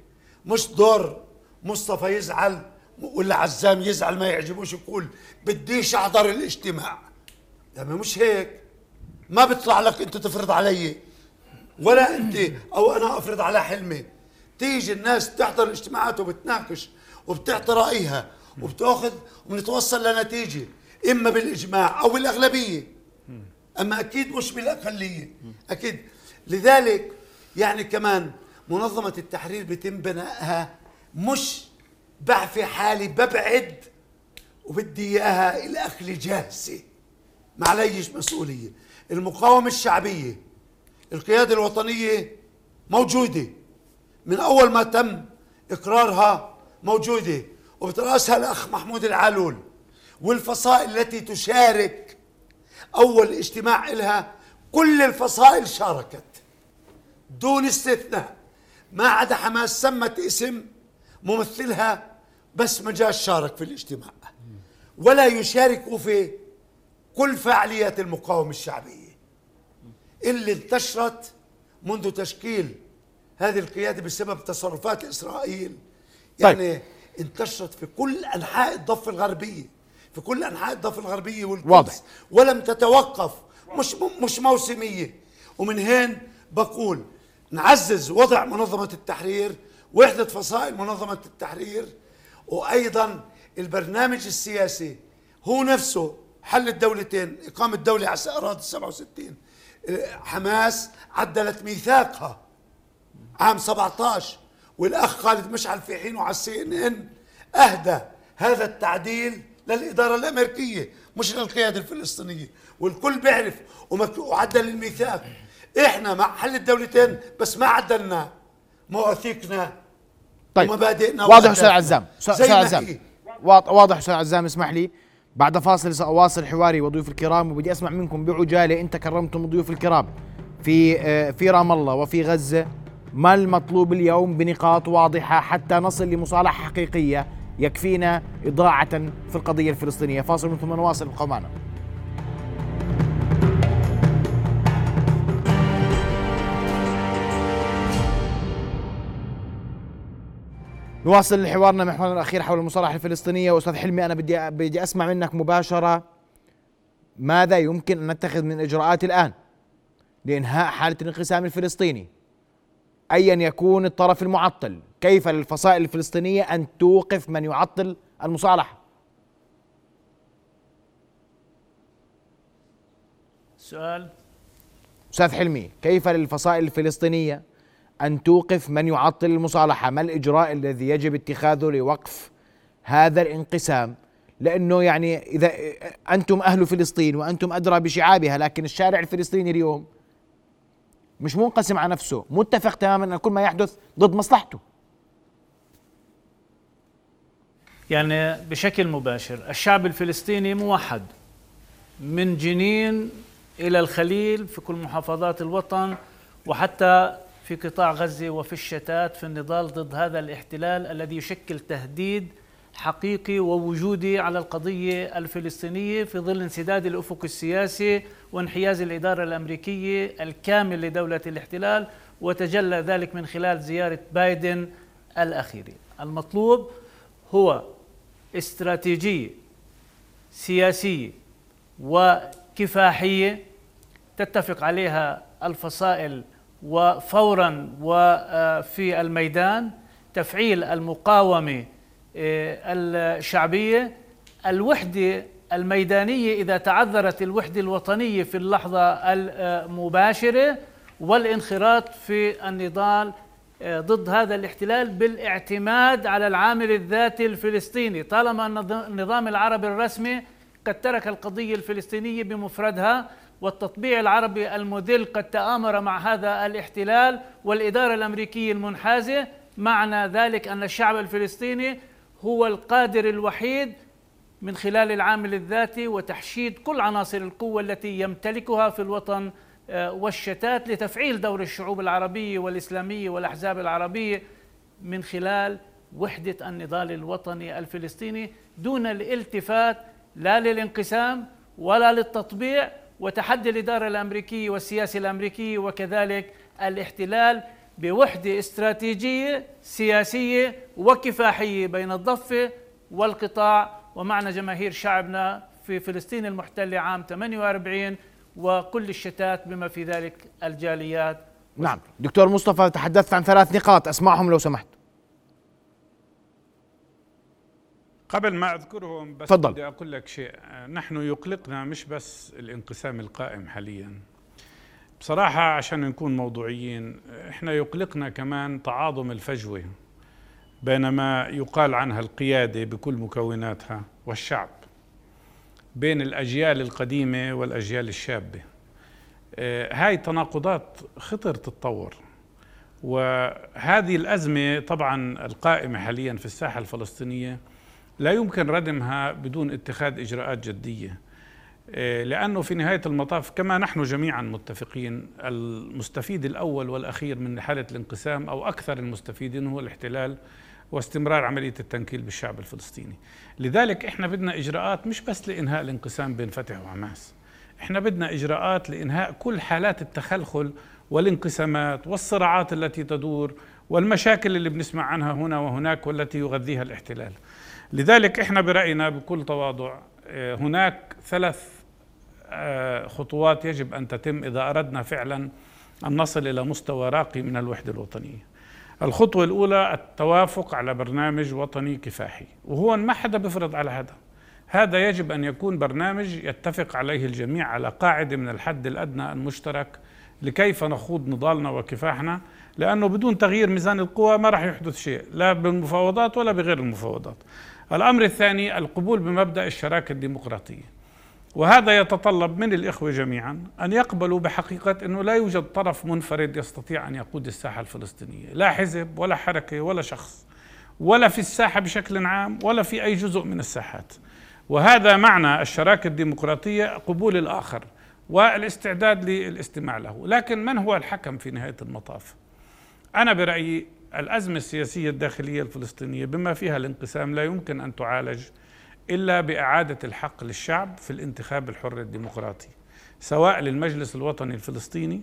C: مش دور مصطفى يزعل ولا عزام يزعل ما يعجبوش يقول بديش أحضر الاجتماع. يعني مش هيك ما بيطلع لك أنت تفرض علي ولا أنت أو أنا أفرض على حلمي. تيجي الناس تحضر الاجتماعات وبتناقش وبتعطي رأيها وبتأخذ وبنتوصل لنتيجة إما بالإجماع أو بالأغلبية. أما أكيد مش بالأقلية. أكيد. لذلك يعني كمان منظمة التحرير بيتم بنائها مش بعفي حالي ببعد وبدي إياها الأكل جاهزة. ما عليش مسؤولية. المقاومة الشعبية القيادة الوطنية موجودة. من أول ما تم إقرارها موجودة. وبترأسها الأخ محمود العالول والفصائل التي تشارك أول اجتماع لها كل الفصائل شاركت دون استثناء. ما عدا حماس سمت اسم ممثلها بس ما جاش شارك في الاجتماع. ولا يشارك في كل فعاليات المقاومة الشعبية اللي انتشرت منذ تشكيل هذه القيادة بسبب تصرفات إسرائيل يعني طيب. انتشرت في كل أنحاء الضفة الغربية في كل أنحاء الضفة الغربية والقدس واضح. ولم تتوقف مش مش موسمية ومن هين بقول نعزز وضع منظمة التحرير وحدة فصائل منظمة التحرير وأيضا البرنامج السياسي هو نفسه حل الدولتين إقامة دولة على أراضي 67 حماس عدلت ميثاقها. عام 17 والأخ خالد مشعل في حينه على السي إن إن أهدى هذا التعديل للإدارة الأمريكية مش للقيادة الفلسطينية. والكل بيعرف وعدل الميثاق. إحنا مع حل الدولتين بس ما عدلنا مواثيقنا
A: طيب ومبادئنا واضح أستاذ عزام أستاذ عزام. واضح أستاذ عزام اسمح لي. بعد فاصل ساواصل حواري وضيوف الكرام وبدي أسمع منكم بعجالة انت كرمتم الضيوف الكرام. في آه، في رام الله وفي غزة ما المطلوب اليوم بنقاط واضحة حتى نصل لمصالحة حقيقية يكفينا إضاعة في القضية الفلسطينية. فاصل ثم نواصل ابقوا نواصل حوارنا محورنا الأخير حول المصالحه الفلسطينية. واستاذ حلمي أنا بدي بدي أسمع منك مباشرة ماذا يمكن أن نتخذ من إجراءات الآن لإنهاء حالة الانقسام الفلسطيني؟ ايا يكون الطرف المعطل كيف للفصائل الفلسطينية أن توقف من يعطل المصالحه
F: سؤال.
A: أستاذ حلمي كيف للفصائل الفلسطينية أن توقف من يعطل المصالحة. ما الإجراء الذي يجب اتخاذه لوقف هذا الانقسام؟ لأنه يعني إذا أنتم أهل فلسطين وأنتم أدرى بشعابها لكن الشارع الفلسطيني اليوم مش منقسم على نفسه متفق تماما ان كل ما يحدث ضد مصلحته.
F: يعني بشكل مباشر الشعب الفلسطيني موحد من جنين إلى الخليل في كل محافظات الوطن وحتى في قطاع غزة وفي الشتات في النضال ضد هذا الاحتلال الذي يشكل تهديد حقيقي ووجودي على القضية الفلسطينية في ظل انسداد الأفق السياسي وانحياز الإدارة الأمريكية الكامل لدولة الاحتلال وتجلى ذلك من خلال زيارة بايدن الأخيرة. المطلوب هو استراتيجية سياسية وكفاحية تتفق عليها الفصائل وفورا وفي الميدان تفعيل المقاومة آه، الشعبية. الوحدة الميدانية إذا تعذرت الوحدة الوطنية في اللحظة المباشرة والانخراط في النضال آه، ضد هذا الاحتلال بالاعتماد على العامل الذاتي الفلسطيني. طالما النظام العربي الرسمي قد ترك القضية الفلسطينية بمفردها والتطبيع العربي المذل قد تآمر مع هذا الاحتلال والإدارة الأمريكية المنحازة. معنى ذلك أن الشعب الفلسطيني هو القادر الوحيد من خلال العامل الذاتي وتحشيد كل عناصر القوة التي يمتلكها في الوطن آه، والشتات لتفعيل دور الشعوب العربية والإسلامية والأحزاب العربية من خلال وحدة النضال الوطني الفلسطيني دون الالتفات لا للانقسام ولا للتطبيع. وتحدي الإدارة الأمريكية والسياسة الأمريكية وكذلك الاحتلال بوحدة استراتيجية سياسية وكفاحية بين الضفة والقطاع. ومعنا جماهير شعبنا في فلسطين المحتلة عام 48 وكل الشتات بما في ذلك الجاليات.
A: نعم. دكتور مصطفى تحدثت عن ثلاث نقاط أسمعهم لو سمحت.
D: قبل ما أذكرهم بس
A: تفضل.
D: بدي أقول لك شيء. نحن يقلقنا مش بس الانقسام القائم حاليا. بصراحة عشان نكون موضوعيين إحنا يقلقنا كمان تعاظم الفجوة بين ما يقال عنها القيادة بكل مكوناتها والشعب بين الأجيال القديمة والأجيال الشابة. آه، هاي تناقضات خطر تتطور. وهذه الأزمة طبعا القائمة حاليا في الساحة الفلسطينية لا يمكن ردمها بدون اتخاذ إجراءات جدية. آه، لأنه في نهاية المطاف كما نحن جميعا متفقين المستفيد الأول والأخير من حالة الانقسام أو أكثر المستفيدين هو الاحتلال واستمرار عملية التنكيل بالشعب الفلسطيني. لذلك إحنا بدنا إجراءات مش بس لإنهاء الانقسام بين فتح وحماس. إحنا بدنا إجراءات لإنهاء كل حالات التخلخل والانقسامات والصراعات التي تدور والمشاكل اللي بنسمع عنها هنا وهناك والتي يغذيها الاحتلال. لذلك إحنا برأينا بكل تواضع آه، هناك ثلاث آه، خطوات يجب أن تتم إذا أردنا فعلا أن نصل إلى مستوى راقي من الوحدة الوطنية. الخطوة الأولى التوافق على برنامج وطني كفاحي وهو ما حدا بيفرض على هذا. هذا يجب أن يكون برنامج يتفق عليه الجميع على قاعدة من الحد الأدنى المشترك لكيف نخوض نضالنا وكفاحنا لأنه بدون تغيير ميزان القوى ما راح يحدث شيء لا بالمفاوضات ولا بغير المفاوضات. الأمر الثاني القبول بمبدأ الشراكة الديمقراطية وهذا يتطلب من الإخوة جميعا أن يقبلوا بحقيقة إنه لا يوجد طرف منفرد يستطيع أن يقود الساحة الفلسطينية، لا حزب ولا حركة ولا شخص ولا في الساحة بشكل عام ولا في أي جزء من الساحات. وهذا معنى الشراكة الديمقراطية قبول الآخر والاستعداد للاستماع له، لكن من هو الحكم في نهاية المطاف؟ أنا برأيي الأزمة السياسية الداخلية الفلسطينية بما فيها الانقسام لا يمكن أن تعالج إلا بإعادة الحق للشعب في الانتخاب الحر الديمقراطي سواء للمجلس الوطني الفلسطيني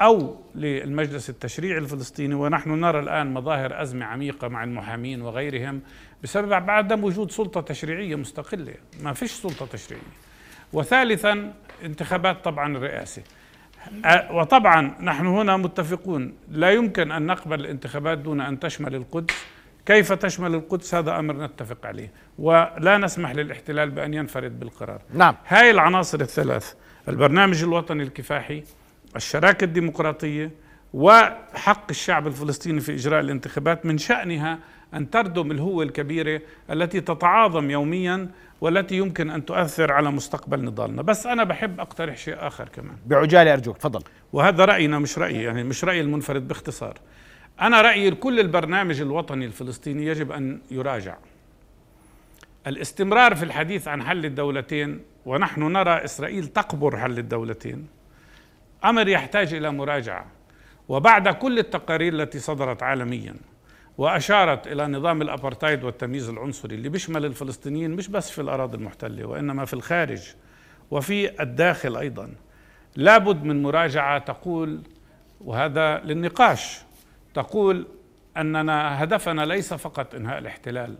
D: أو للمجلس التشريعي الفلسطيني. ونحن نرى الآن مظاهر أزمة عميقة مع المحامين وغيرهم بسبب عدم وجود سلطة تشريعية مستقلة. ما فيش سلطة تشريعية. وثالثا انتخابات طبعا الرئاسة. أ- وطبعا نحن هنا متفقون. لا يمكن أن نقبل الانتخابات دون أن تشمل القدس. كيف تشمل القدس؟ هذا أمر نتفق عليه. ولا نسمح للاحتلال بأن ينفرد بالقرار.
A: نعم.
D: هاي العناصر الثلاث البرنامج الوطني الكفاحي الشراكة الديمقراطية وحق الشعب الفلسطيني في إجراء الانتخابات من شأنها أن تردم الهوة الكبيرة التي تتعاظم يوميا والتي يمكن أن تؤثر على مستقبل نضالنا. بس أنا بحب أقترح شيء آخر كمان.
A: بعجالة أرجوك تفضل.
D: وهذا رأينا مش رأيي يعني مش رأيي المنفرد باختصار. أنا رأيي كل البرنامج الوطني الفلسطيني يجب أن يراجع. الاستمرار في الحديث عن حل الدولتين ونحن نرى إسرائيل تقبر حل الدولتين أمر يحتاج إلى مراجعة. وبعد كل التقارير التي صدرت عالميا وأشارت إلى نظام الأبرتايد والتمييز العنصري اللي بيشمل الفلسطينيين مش بس في الأراضي المحتلة وإنما في الخارج وفي الداخل أيضا. لابد من مراجعة تقول وهذا للنقاش تقول أننا هدفنا ليس فقط إنهاء الاحتلال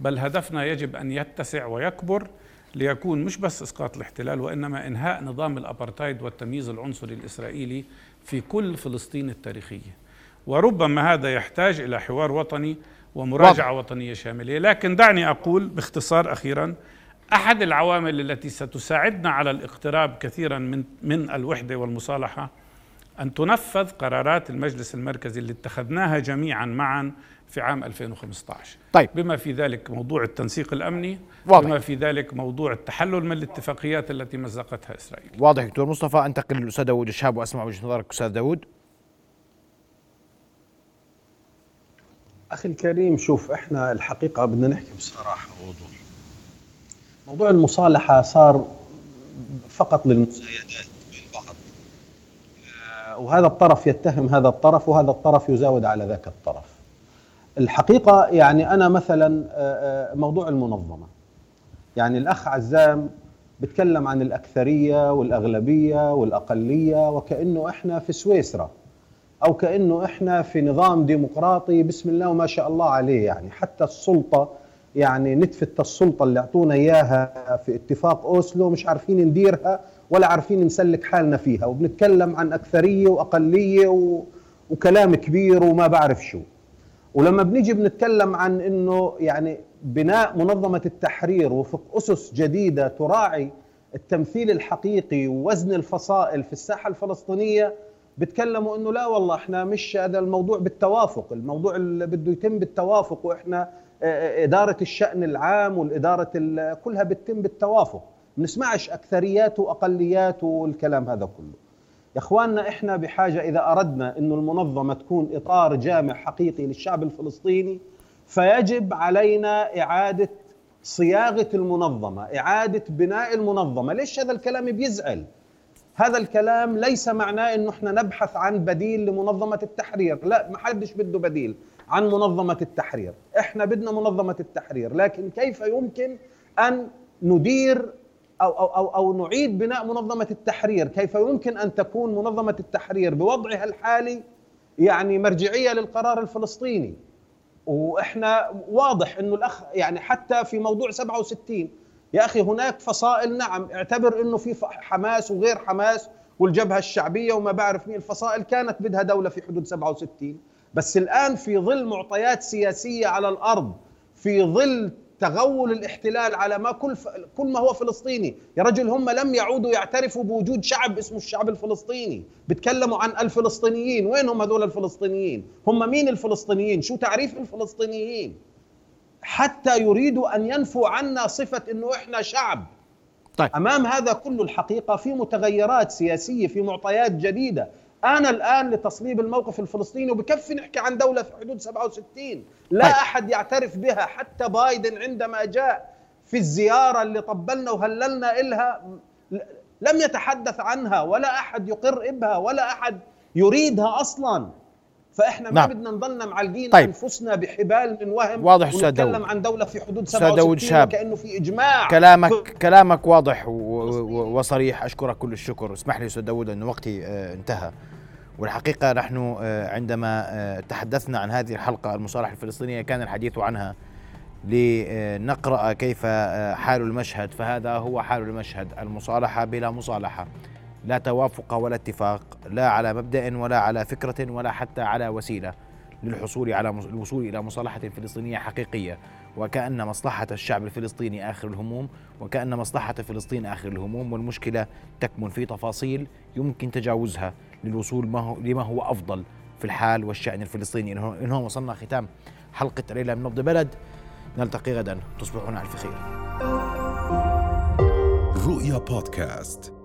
D: بل هدفنا يجب أن يتسع ويكبر ليكون مش بس إسقاط الاحتلال وإنما إنهاء نظام الأبرتايد والتمييز العنصري الإسرائيلي في كل فلسطين التاريخية. وربما هذا يحتاج إلى حوار وطني ومراجعة
A: واضح.
D: وطنية شاملة لكن دعني أقول باختصار أخيرا أحد العوامل التي ستساعدنا على الاقتراب كثيرا من من الوحدة والمصالحة أن تنفذ قرارات المجلس المركزي اللي اتخذناها جميعا معا في عام 2015
A: طيب.
D: بما في ذلك موضوع التنسيق الأمني
A: واضح.
D: بما في ذلك موضوع التحلل من الاتفاقيات التي مزقتها إسرائيل
A: واضح دكتور مصطفى أنتقل للأستاذ داوود الشهاب وأسمع وجهة نظرك أستاذ داوود
G: أخي الكريم شوف إحنا الحقيقة بدنا نحكي بصراحة ووضوح. موضوع المصالحة صار فقط للمسايدات بين آه، وهذا الطرف يتهم هذا الطرف وهذا الطرف يزاود على ذاك الطرف. الحقيقة يعني أنا مثلا آه، آه، موضوع المنظمة. يعني الأخ عزام بتكلم عن الأكثرية والأغلبية والأقلية وكأنه إحنا في سويسرا. أو كأنه إحنا في نظام ديمقراطي بسم الله وما شاء الله عليه يعني. حتى السلطة يعني نتفة السلطة اللي أعطونا إياها في اتفاق أوسلو مش عارفين نديرها ولا عارفين نسلك حالنا فيها. وبنتكلم عن أكثرية وأقلية و... وكلام كبير وما بعرف شو. ولما بنيجي بنتكلم عن إنه يعني بناء منظمة التحرير وفق أسس جديدة تراعي التمثيل الحقيقي ووزن الفصائل في الساحة الفلسطينية بتكلموا إنه لا والله إحنا مش هذا الموضوع بالتوافق، الموضوع اللي بده يتم بالتوافق وإحنا آه، آه، إدارة الشأن العام والإدارة كلها بتتم بالتوافق، ما بنسمعش أكثريات وأقليات والكلام هذا كله. يا إخواننا إحنا بحاجة إذا أردنا إنه المنظمة تكون إطار جامع حقيقي للشعب الفلسطيني فيجب علينا إعادة صياغة المنظمة، إعادة بناء المنظمة، ليش هذا الكلام بيزعل؟ هذا الكلام ليس معناه إنه إحنا نبحث عن بديل لمنظمة التحرير، لا ما حدش بده بديل عن منظمة التحرير، إحنا بدنا منظمة التحرير، لكن كيف يمكن أن ندير أو, أو, أو, أو نعيد بناء منظمة التحرير؟ كيف يمكن أن تكون منظمة التحرير بوضعها الحالي يعني مرجعية للقرار الفلسطيني؟ وإحنا واضح أنه الأخ يعني حتى في موضوع 67 يا أخي هناك فصائل نعم اعتبر أنه في حماس وغير حماس والجبهة الشعبية وما بعرف مين. الفصائل كانت بدها دولة في حدود 67 بس الآن في ظل معطيات سياسية على الأرض في ظل تغول الاحتلال على ما كل ف... كل ما هو فلسطيني. يا رجل هم لم يعودوا يعترفوا بوجود شعب اسمه الشعب الفلسطيني. بيتكلموا عن الفلسطينيين. وين هم هذول الفلسطينيين؟ هم مين الفلسطينيين؟ شو تعريف الفلسطينيين؟ حتى يريدوا أن ينفوا عنا صفة إنه إحنا شعب. طيب. أمام هذا كله الحقيقة في متغيرات سياسية في معطيات جديدة. أنا الآن لتصليب الموقف الفلسطيني وبكفي نحكي عن دولة في حدود 67 لا طيب. أحد يعترف بها. حتى بايدن عندما جاء في الزيارة اللي طبلنا وهللنا إلها لم يتحدث عنها ولا أحد يقر بها ولا أحد يريدها أصلا. فإحنا ما نعم. بدنا نضلنا معلقين طيب. أنفسنا بحبال من وهم
A: واضح أستاذ داود
G: نتكلم عن دولة في حدود 67 شاب. كأنه في إجماع.
A: كلامك كلامك واضح وصريح. أشكرك كل الشكر. اسمح لي أستاذ داود انه وقتي آه، انتهى. والحقيقة نحن آه، عندما آه، تحدثنا عن هذه الحلقة المصالحة الفلسطينية كان الحديث عنها لنقرأ كيف حال المشهد. فهذا هو حال المشهد المصالحة بلا مصالحة. لا توافق ولا اتفاق لا على مبدأ ولا على فكرة ولا حتى على وسيلة للحصول على الوصول إلى مصالحة فلسطينية حقيقية. وكأن مصلحة الشعب الفلسطيني آخر الهموم وكأن مصلحة فلسطين آخر الهموم والمشكلة تكمن في تفاصيل يمكن تجاوزها للوصول ما هو لما هو أفضل في الحال والشأن الفلسطيني. إن هو وصلنا ختام حلقة ليلة من نبض بلد. نلتقي غدا تصبحون على خير.
B: رؤيا بودكاست.